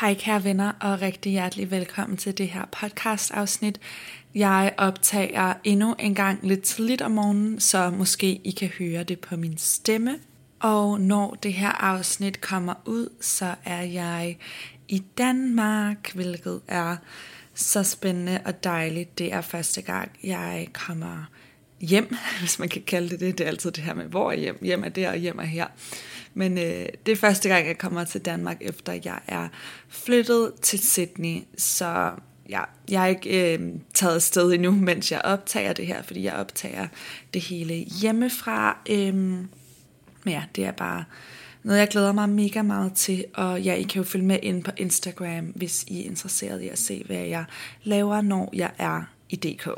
Hej kære venner, og rigtig hjertelig velkommen til det her podcast afsnit. Jeg optager endnu en gang lidt tidligt om morgenen, så måske I kan høre det på min stemme. Og når det her afsnit kommer ud, så er jeg i Danmark, hvilket er så spændende og dejligt. Det er første gang, jeg kommer hjem, hvis man kan kalde det det. Det er altid det her med, hvor er hjem? Hjem er der, og hjem er her. Men øh, det er første gang, jeg kommer til Danmark, efter jeg er flyttet til Sydney. Så ja, jeg er ikke øh, taget afsted endnu, mens jeg optager det her, fordi jeg optager det hele hjemmefra. Øh, men ja, det er bare noget, jeg glæder mig mega meget til, og ja, I kan jo følge med ind på Instagram, hvis I er interesseret i at se, hvad jeg laver, når jeg er i DK.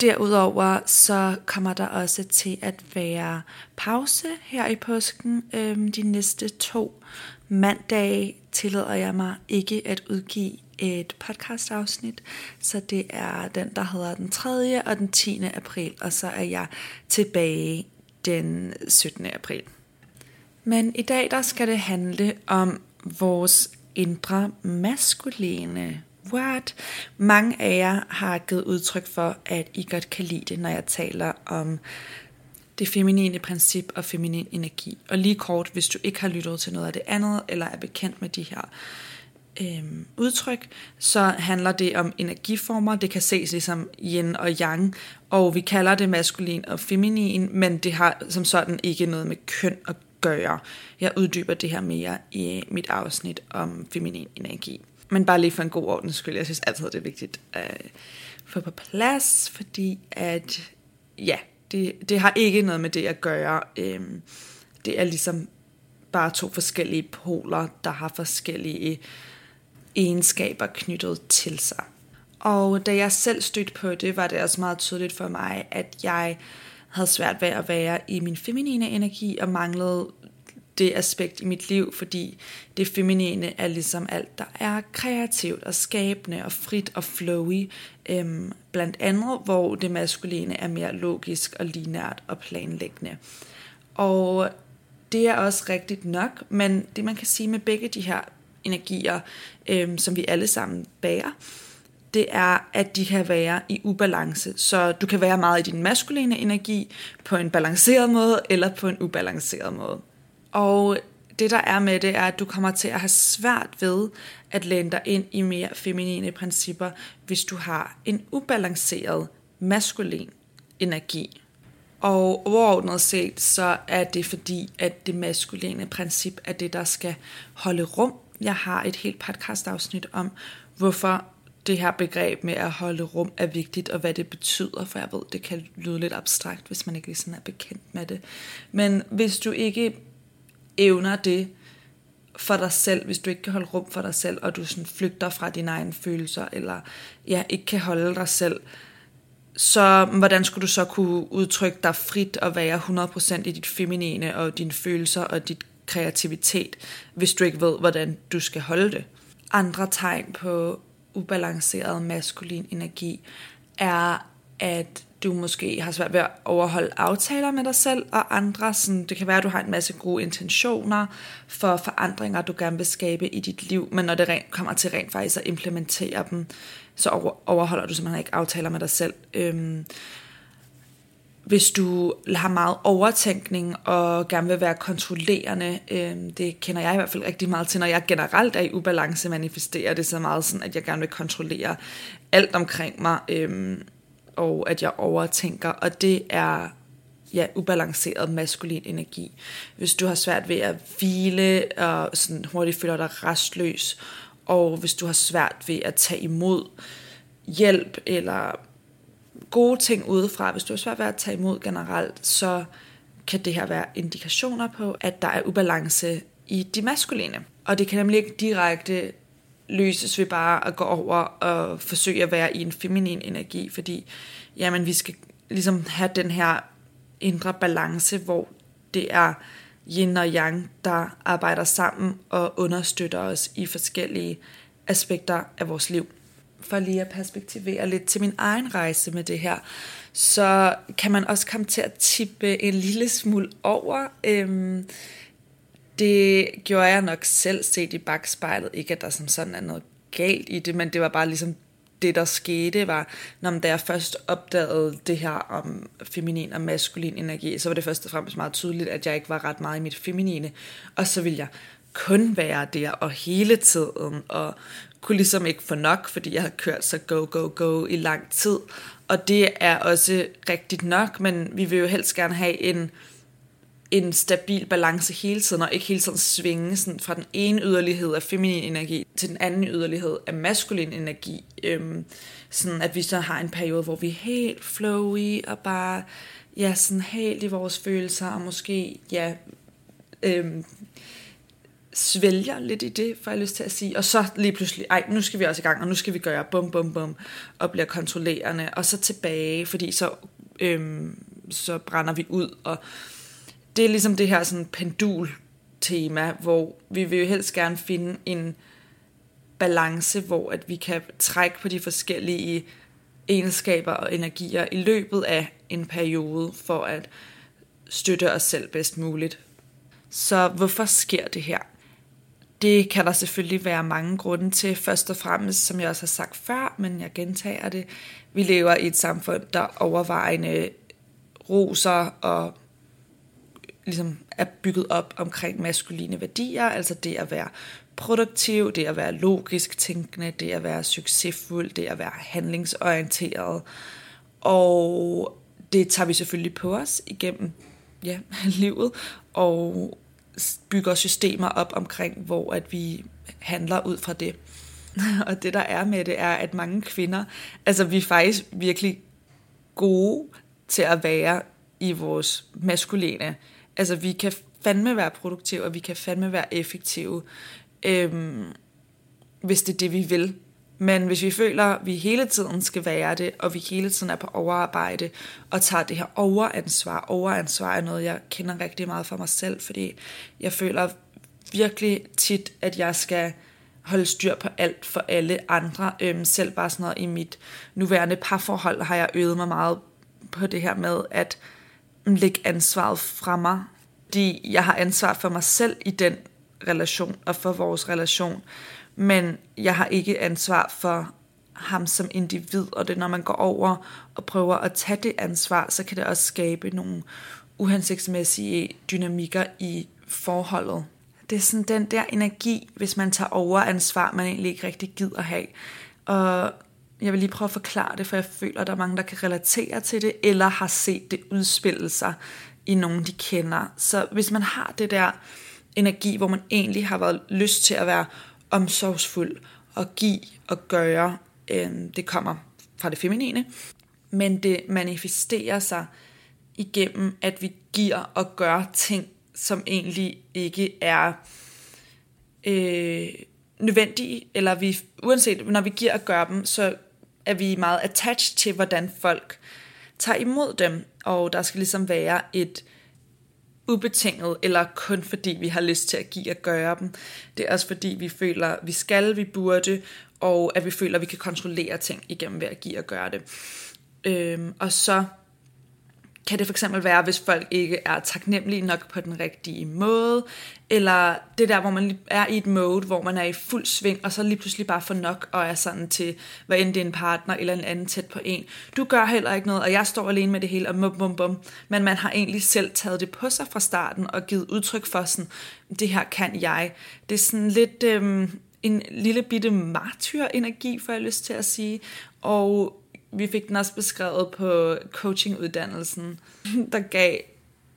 Derudover så kommer der også til at være pause her i påsken. Øhm, de næste to mandage tillader jeg mig ikke at udgive et podcast afsnit, så det er den, der hedder den 3. og den 10. april, og så er jeg tilbage den 17. april. Men i dag der skal det handle om vores indre maskuline what? Mange af jer har givet udtryk for, at I godt kan lide det, når jeg taler om det feminine princip og feminin energi. Og lige kort, hvis du ikke har lyttet til noget af det andet, eller er bekendt med de her øhm, udtryk, så handler det om energiformer. Det kan ses ligesom yin og yang, og vi kalder det maskulin og feminin, men det har som sådan ikke noget med køn at gøre. Jeg uddyber det her mere i mit afsnit om feminin energi. Men bare lige for en god ordens skyld, jeg synes altid, det er vigtigt øh, at få på plads, fordi at, ja, det, det har ikke noget med det at gøre. Øhm, det er ligesom bare to forskellige poler, der har forskellige egenskaber knyttet til sig. Og da jeg selv stødte på det, var det også meget tydeligt for mig, at jeg havde svært ved at være i min feminine energi og manglede det aspekt i mit liv, fordi det feminine er ligesom alt, der er kreativt og skabende og frit og flowy, øhm, blandt andet, hvor det maskuline er mere logisk og linært og planlæggende. Og det er også rigtigt nok, men det man kan sige med begge de her energier, øhm, som vi alle sammen bærer, det er, at de kan være i ubalance. Så du kan være meget i din maskuline energi på en balanceret måde, eller på en ubalanceret måde. Og det der er med det, er, at du kommer til at have svært ved at læne dig ind i mere feminine principper, hvis du har en ubalanceret maskulin energi. Og overordnet set, så er det fordi, at det maskuline princip er det, der skal holde rum. Jeg har et helt podcastafsnit om, hvorfor det her begreb med at holde rum er vigtigt, og hvad det betyder, for jeg ved, det kan lyde lidt abstrakt, hvis man ikke sådan er bekendt med det. Men hvis du ikke evner det for dig selv, hvis du ikke kan holde rum for dig selv, og du sådan flygter fra dine egne følelser, eller ja, ikke kan holde dig selv, så hvordan skulle du så kunne udtrykke dig frit og være 100% i dit feminine og dine følelser og dit kreativitet, hvis du ikke ved, hvordan du skal holde det? Andre tegn på ubalanceret maskulin energi er, at du måske har svært ved at overholde aftaler med dig selv og andre. Sådan, det kan være, at du har en masse gode intentioner for forandringer, du gerne vil skabe i dit liv, men når det rent, kommer til rent faktisk at implementere dem, så overholder du simpelthen ikke aftaler med dig selv. Øhm, hvis du har meget overtænkning og gerne vil være kontrollerende, øh, det kender jeg i hvert fald rigtig meget til, når jeg generelt er i ubalance, manifesterer det så meget sådan, at jeg gerne vil kontrollere alt omkring mig. Øh, og at jeg overtænker, og det er ja, ubalanceret maskulin energi. Hvis du har svært ved at hvile og sådan hurtigt føler dig restløs, og hvis du har svært ved at tage imod hjælp eller gode ting udefra, hvis du har svært ved at tage imod generelt, så kan det her være indikationer på, at der er ubalance i de maskuline. Og det kan nemlig ikke direkte løses ved bare at gå over og forsøge at være i en feminin energi, fordi jamen, vi skal ligesom have den her indre balance, hvor det er yin og yang, der arbejder sammen og understøtter os i forskellige aspekter af vores liv. For lige at perspektivere lidt til min egen rejse med det her, så kan man også komme til at tippe en lille smule over. Øhm, det gjorde jeg nok selv set i bagspejlet. Ikke at der som sådan er noget galt i det, men det var bare ligesom det, der skete, var, når da jeg først opdagede det her om feminin og maskulin energi, så var det først og fremmest meget tydeligt, at jeg ikke var ret meget i mit feminine, og så ville jeg kun være der og hele tiden, og kunne ligesom ikke få nok, fordi jeg havde kørt så go, go, go i lang tid. Og det er også rigtigt nok, men vi vil jo helst gerne have en, en stabil balance hele tiden, og ikke hele tiden svinge sådan fra den ene yderlighed af feminin energi til den anden yderlighed af maskulin energi. Øhm, sådan at vi så har en periode, hvor vi er helt flowy og bare ja, sådan helt i vores følelser, og måske ja, øhm, svælger lidt i det, får jeg lyst til at sige. Og så lige pludselig, ej, nu skal vi også i gang, og nu skal vi gøre bum, bum, bum, og bliver kontrollerende, og så tilbage, fordi så, øhm, så brænder vi ud, og det er ligesom det her sådan pendul tema, hvor vi vil jo helst gerne finde en balance, hvor at vi kan trække på de forskellige egenskaber og energier i løbet af en periode, for at støtte os selv bedst muligt. Så hvorfor sker det her? Det kan der selvfølgelig være mange grunde til. Først og fremmest, som jeg også har sagt før, men jeg gentager det, vi lever i et samfund, der overvejende roser og ligesom er bygget op omkring maskuline værdier, altså det at være produktiv, det at være logisk tænkende, det at være succesfuld, det at være handlingsorienteret. Og det tager vi selvfølgelig på os igennem ja, livet, og bygger systemer op omkring, hvor at vi handler ud fra det. Og det der er med det, er, at mange kvinder, altså vi er faktisk virkelig gode til at være i vores maskuline. Altså vi kan fandme være produktive, og vi kan fandme være effektive, øhm, hvis det er det, vi vil. Men hvis vi føler, at vi hele tiden skal være det, og vi hele tiden er på overarbejde, og tager det her overansvar, overansvar er noget, jeg kender rigtig meget for mig selv, fordi jeg føler virkelig tit, at jeg skal holde styr på alt for alle andre. Øhm, selv bare sådan noget i mit nuværende parforhold har jeg øvet mig meget på det her med at lægge ansvaret fra mig. Fordi jeg har ansvar for mig selv i den relation og for vores relation men jeg har ikke ansvar for ham som individ, og det når man går over og prøver at tage det ansvar, så kan det også skabe nogle uhensigtsmæssige dynamikker i forholdet. Det er sådan den der energi, hvis man tager over ansvar, man egentlig ikke rigtig gider have. Og jeg vil lige prøve at forklare det, for jeg føler, at der er mange, der kan relatere til det, eller har set det udspille sig i nogen, de kender. Så hvis man har det der energi, hvor man egentlig har været lyst til at være omsorgsfuld og give og gøre. Øh, det kommer fra det feminine, men det manifesterer sig igennem, at vi giver og gør ting, som egentlig ikke er øh, nødvendige, eller vi, uanset når vi giver og gør dem, så er vi meget attached til, hvordan folk tager imod dem, og der skal ligesom være et ubetinget, eller kun fordi vi har lyst til at give og gøre dem. Det er også fordi vi føler, vi skal, vi burde, og at vi føler, at vi kan kontrollere ting igennem ved at give og gøre det. Øhm, og så kan det for eksempel være, hvis folk ikke er taknemmelige nok på den rigtige måde, eller det der, hvor man er i et mode, hvor man er i fuld sving, og så lige pludselig bare får nok, og er sådan til, hvad end det er en partner eller en anden tæt på en. Du gør heller ikke noget, og jeg står alene med det hele, og bum, bum, bum. Men man har egentlig selv taget det på sig fra starten, og givet udtryk for sådan, det her kan jeg. Det er sådan lidt øhm, en lille bitte martyr-energi, får jeg lyst til at sige, og vi fik den også beskrevet på coachinguddannelsen, der gav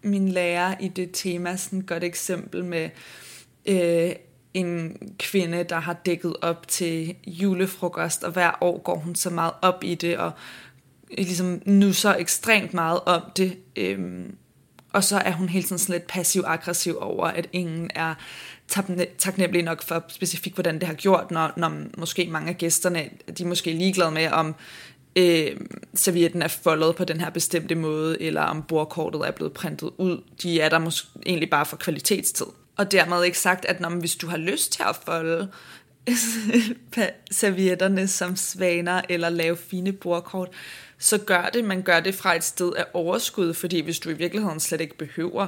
min lærer i det tema sådan et godt eksempel med øh, en kvinde, der har dækket op til julefrokost, og hver år går hun så meget op i det, og øh, ligesom nu så ekstremt meget om det. Øhm, og så er hun hele tiden sådan lidt passiv-aggressiv over, at ingen er taknemmelig nok for specifikt, hvordan det har gjort, når, når måske mange af gæsterne, de er måske ligeglade med, om øh, servietten er foldet på den her bestemte måde, eller om bordkortet er blevet printet ud. De er der måske egentlig bare for kvalitetstid. Og dermed ikke sagt, at når, hvis du har lyst til at folde servietterne som svaner, eller lave fine bordkort, så gør det. Man gør det fra et sted af overskud, fordi hvis du i virkeligheden slet ikke behøver,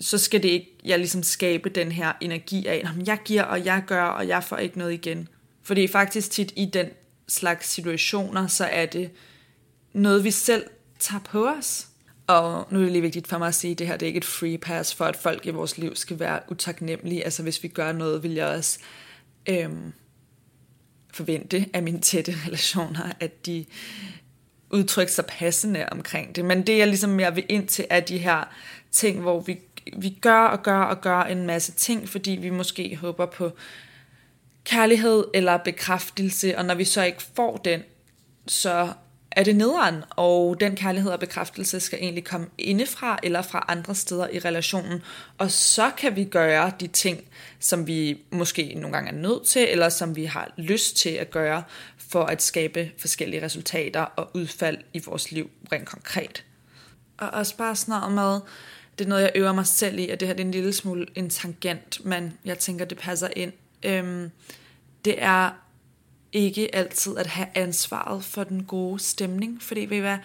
så skal det ikke jeg ligesom skabe den her energi af, at jeg giver, og jeg gør, og jeg får ikke noget igen. Fordi faktisk tit i den slags situationer, så er det noget, vi selv tager på os. Og nu er det lige vigtigt for mig at sige, at det her det er ikke et free pass for, at folk i vores liv skal være utaknemmelige. Altså hvis vi gør noget, vil jeg også øhm, forvente af mine tætte relationer, at de udtrykker sig passende omkring det. Men det jeg ligesom mere vil ind til, er de her ting, hvor vi, vi gør og gør og gør en masse ting, fordi vi måske håber på kærlighed eller bekræftelse, og når vi så ikke får den, så er det nederen, og den kærlighed og bekræftelse skal egentlig komme indefra eller fra andre steder i relationen, og så kan vi gøre de ting, som vi måske nogle gange er nødt til, eller som vi har lyst til at gøre, for at skabe forskellige resultater og udfald i vores liv rent konkret. Og også bare snart med, det er noget, jeg øver mig selv i, at det her det er en lille smule en tangent, men jeg tænker, det passer ind. Øhm, det er ikke altid at have ansvaret for den gode stemning, fordi ved I hvad,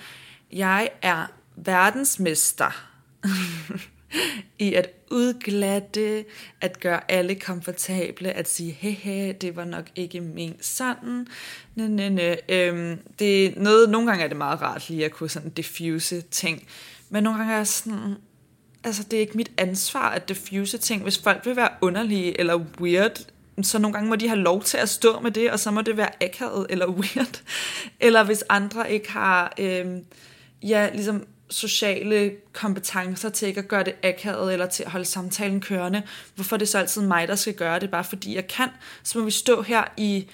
jeg er verdensmester i at udglatte, at gøre alle komfortable, at sige, hehe, det var nok ikke min sådan. Næ, næ, næ. Øhm, det er noget, nogle gange er det meget rart lige at kunne sådan diffuse ting, men nogle gange er sådan, altså det er ikke mit ansvar at diffuse ting. Hvis folk vil være underlige eller weird, så nogle gange må de have lov til at stå med det, og så må det være akavet eller weird. Eller hvis andre ikke har øh, ja, ligesom sociale kompetencer til ikke at gøre det akavet, eller til at holde samtalen kørende, hvorfor er det så altid mig, der skal gøre det, bare fordi jeg kan, så må vi stå her i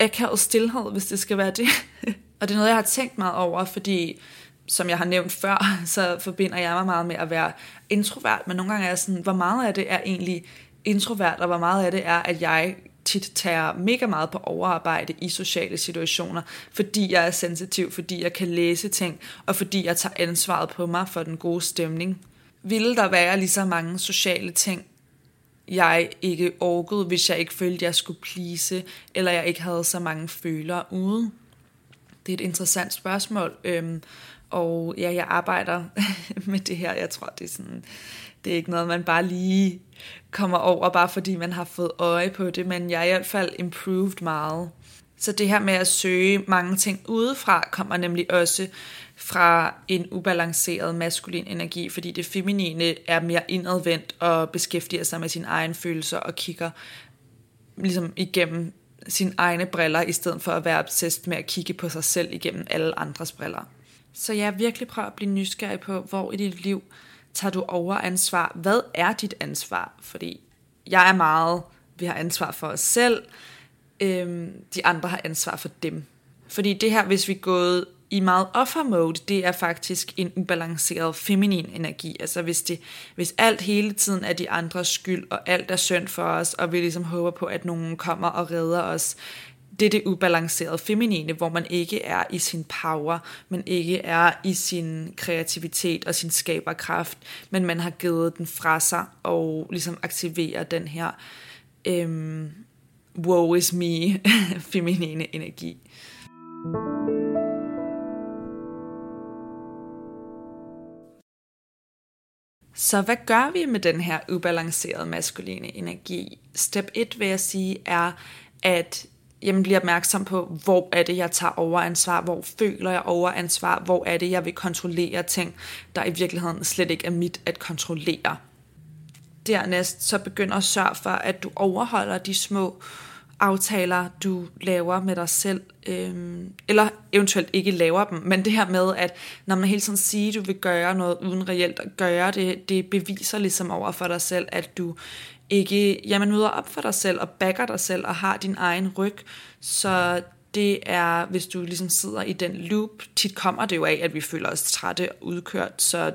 akavet stillhed, hvis det skal være det. og det er noget, jeg har tænkt meget over, fordi som jeg har nævnt før, så forbinder jeg mig meget med at være introvert, men nogle gange er jeg sådan, hvor meget af det er egentlig introvert, og hvor meget af det er, at jeg tit tager mega meget på overarbejde i sociale situationer, fordi jeg er sensitiv, fordi jeg kan læse ting, og fordi jeg tager ansvaret på mig for den gode stemning. Ville der være lige så mange sociale ting, jeg ikke orkede, hvis jeg ikke følte, jeg skulle plise, eller jeg ikke havde så mange følere ude? Det er et interessant spørgsmål, øhm, og ja, jeg arbejder med det her. Jeg tror, det er sådan det er ikke noget, man bare lige kommer over, bare fordi man har fået øje på det, men jeg er i hvert fald improved meget. Så det her med at søge mange ting udefra, kommer nemlig også fra en ubalanceret maskulin energi, fordi det feminine er mere indadvendt og beskæftiger sig med sine egne følelser og kigger ligesom igennem sine egne briller, i stedet for at være obsessed med at kigge på sig selv igennem alle andres briller. Så jeg virkelig prøver at blive nysgerrig på, hvor i dit liv tager du over ansvar? Hvad er dit ansvar? Fordi jeg er meget, vi har ansvar for os selv, øhm, de andre har ansvar for dem. Fordi det her, hvis vi er gået i meget offer mode, det er faktisk en ubalanceret feminin energi. Altså hvis, det, hvis alt hele tiden er de andres skyld, og alt er synd for os, og vi ligesom håber på, at nogen kommer og redder os, det er det ubalancerede feminine, hvor man ikke er i sin power, men ikke er i sin kreativitet og sin skaberkraft, men man har givet den fra sig og ligesom aktiverer den her øhm, woe is me feminine energi. Så hvad gør vi med den her ubalancerede maskuline energi? Step 1 vil jeg sige er, at jamen bliver opmærksom på, hvor er det, jeg tager overansvar, hvor føler jeg overansvar, hvor er det, jeg vil kontrollere ting, der i virkeligheden slet ikke er mit at kontrollere. Dernæst så begynder at sørge for, at du overholder de små aftaler, du laver med dig selv, øhm, eller eventuelt ikke laver dem, men det her med, at når man hele tiden siger, at du vil gøre noget uden reelt at gøre det, det beviser ligesom over for dig selv, at du ikke jamen, møder op for dig selv og backer dig selv og har din egen ryg. Så det er, hvis du ligesom sidder i den loop, tit kommer det jo af, at vi føler os trætte og udkørt, så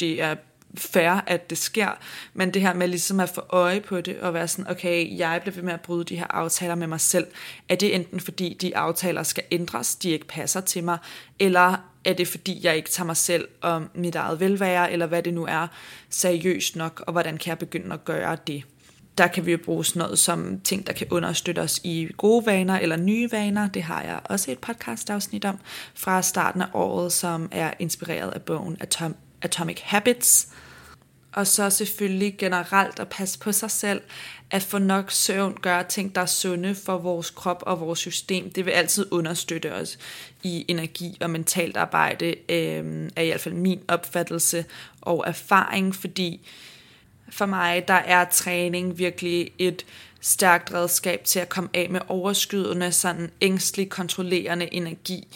det er fair, at det sker, men det her med ligesom at få øje på det, og være sådan, okay, jeg bliver ved med at bryde de her aftaler med mig selv, er det enten fordi de aftaler skal ændres, de ikke passer til mig, eller er det fordi jeg ikke tager mig selv og mit eget velvære, eller hvad det nu er, seriøst nok, og hvordan kan jeg begynde at gøre det? Der kan vi jo bruge sådan noget som ting, der kan understøtte os i gode vaner eller nye vaner. Det har jeg også et podcast afsnit om fra starten af året, som er inspireret af bogen Atom Atomic Habits. Og så selvfølgelig generelt at passe på sig selv, at få nok søvn, gøre ting, der er sunde for vores krop og vores system. Det vil altid understøtte os i energi og mentalt arbejde, øh, er i hvert fald min opfattelse og erfaring, fordi for mig, der er træning virkelig et stærkt redskab til at komme af med overskydende, sådan ængstelig, kontrollerende energi.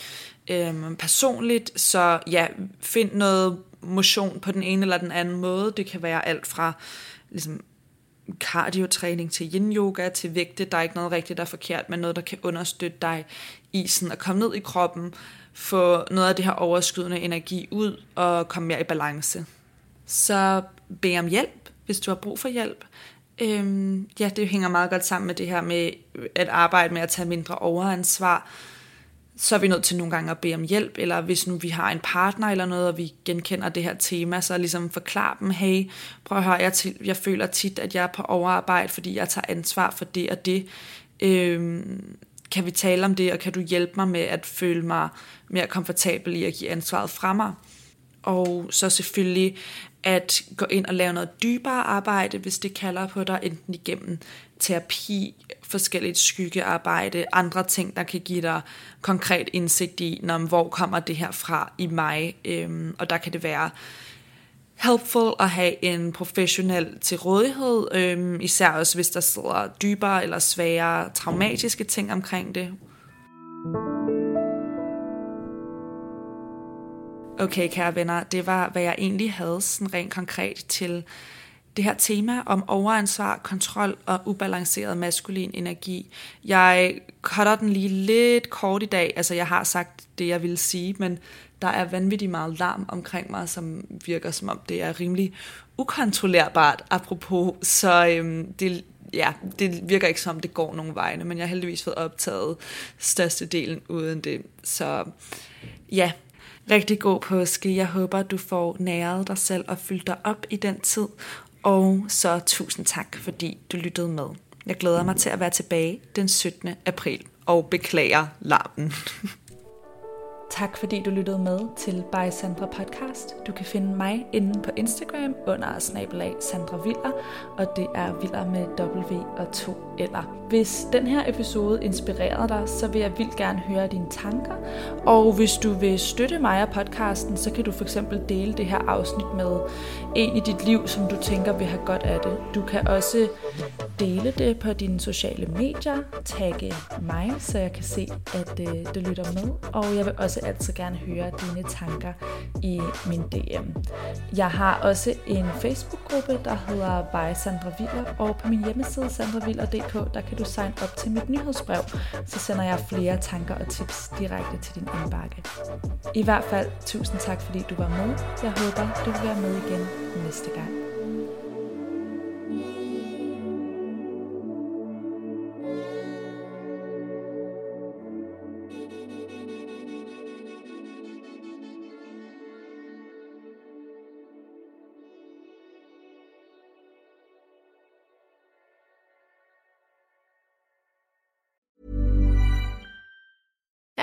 Øhm, personligt, så ja, find noget motion på den ene eller den anden måde. Det kan være alt fra ligesom, cardiotræning til yin-yoga, til vægte. Der er ikke noget rigtigt, der er forkert, men noget, der kan understøtte dig i sådan at komme ned i kroppen, få noget af det her overskydende energi ud og komme mere i balance. Så bed om hjælp, hvis du har brug for hjælp. Øhm, ja, det hænger meget godt sammen med det her med at arbejde med at tage mindre overansvar så er vi nødt til nogle gange at bede om hjælp, eller hvis nu vi har en partner eller noget, og vi genkender det her tema, så ligesom forklare dem, hey, prøv at høre, jeg, til, jeg føler tit, at jeg er på overarbejde, fordi jeg tager ansvar for det og det. Øhm, kan vi tale om det, og kan du hjælpe mig med at føle mig mere komfortabel i at give ansvaret fra mig? Og så selvfølgelig at gå ind og lave noget dybere arbejde, hvis det kalder på dig, enten igennem terapi, forskelligt skyggearbejde, andre ting, der kan give dig konkret indsigt i, når, hvor kommer det her fra i mig, øhm, og der kan det være helpful at have en professionel til rådighed, øhm, især også hvis der sidder dybere eller svære traumatiske ting omkring det. Okay, kære venner, det var, hvad jeg egentlig havde sådan rent konkret til det her tema om overansvar, kontrol og ubalanceret maskulin energi. Jeg cutter den lige lidt kort i dag. Altså, jeg har sagt det, jeg ville sige, men der er vanvittigt meget larm omkring mig, som virker som om det er rimelig ukontrollerbart, apropos. Så øhm, det, ja, det virker ikke som, det går nogen vegne, men jeg har heldigvis fået optaget størstedelen uden det. Så ja, rigtig god påske. Jeg håber, du får næret dig selv og fyldt dig op i den tid. Og så tusind tak, fordi du lyttede med. Jeg glæder mig til at være tilbage den 17. april og beklager larmen. Tak fordi du lyttede med til By Sandra Podcast. Du kan finde mig inde på Instagram under snabelag Sandra Viller, og det er Viller med W og to eller. Hvis den her episode inspirerede dig, så vil jeg vildt gerne høre dine tanker. Og hvis du vil støtte mig og podcasten, så kan du for eksempel dele det her afsnit med en i dit liv, som du tænker vil have godt af det. Du kan også dele det på dine sociale medier, tagge mig, så jeg kan se, at øh, du lytter med. Og jeg vil også altid gerne høre dine tanker i min DM. Jeg har også en Facebook-gruppe, der hedder By Sandra Viller, og på min hjemmeside sandraviller.dk, der kan du signe op til mit nyhedsbrev, så sender jeg flere tanker og tips direkte til din indbakke. I hvert fald, tusind tak fordi du var med. Jeg håber, du vil være med igen næste gang.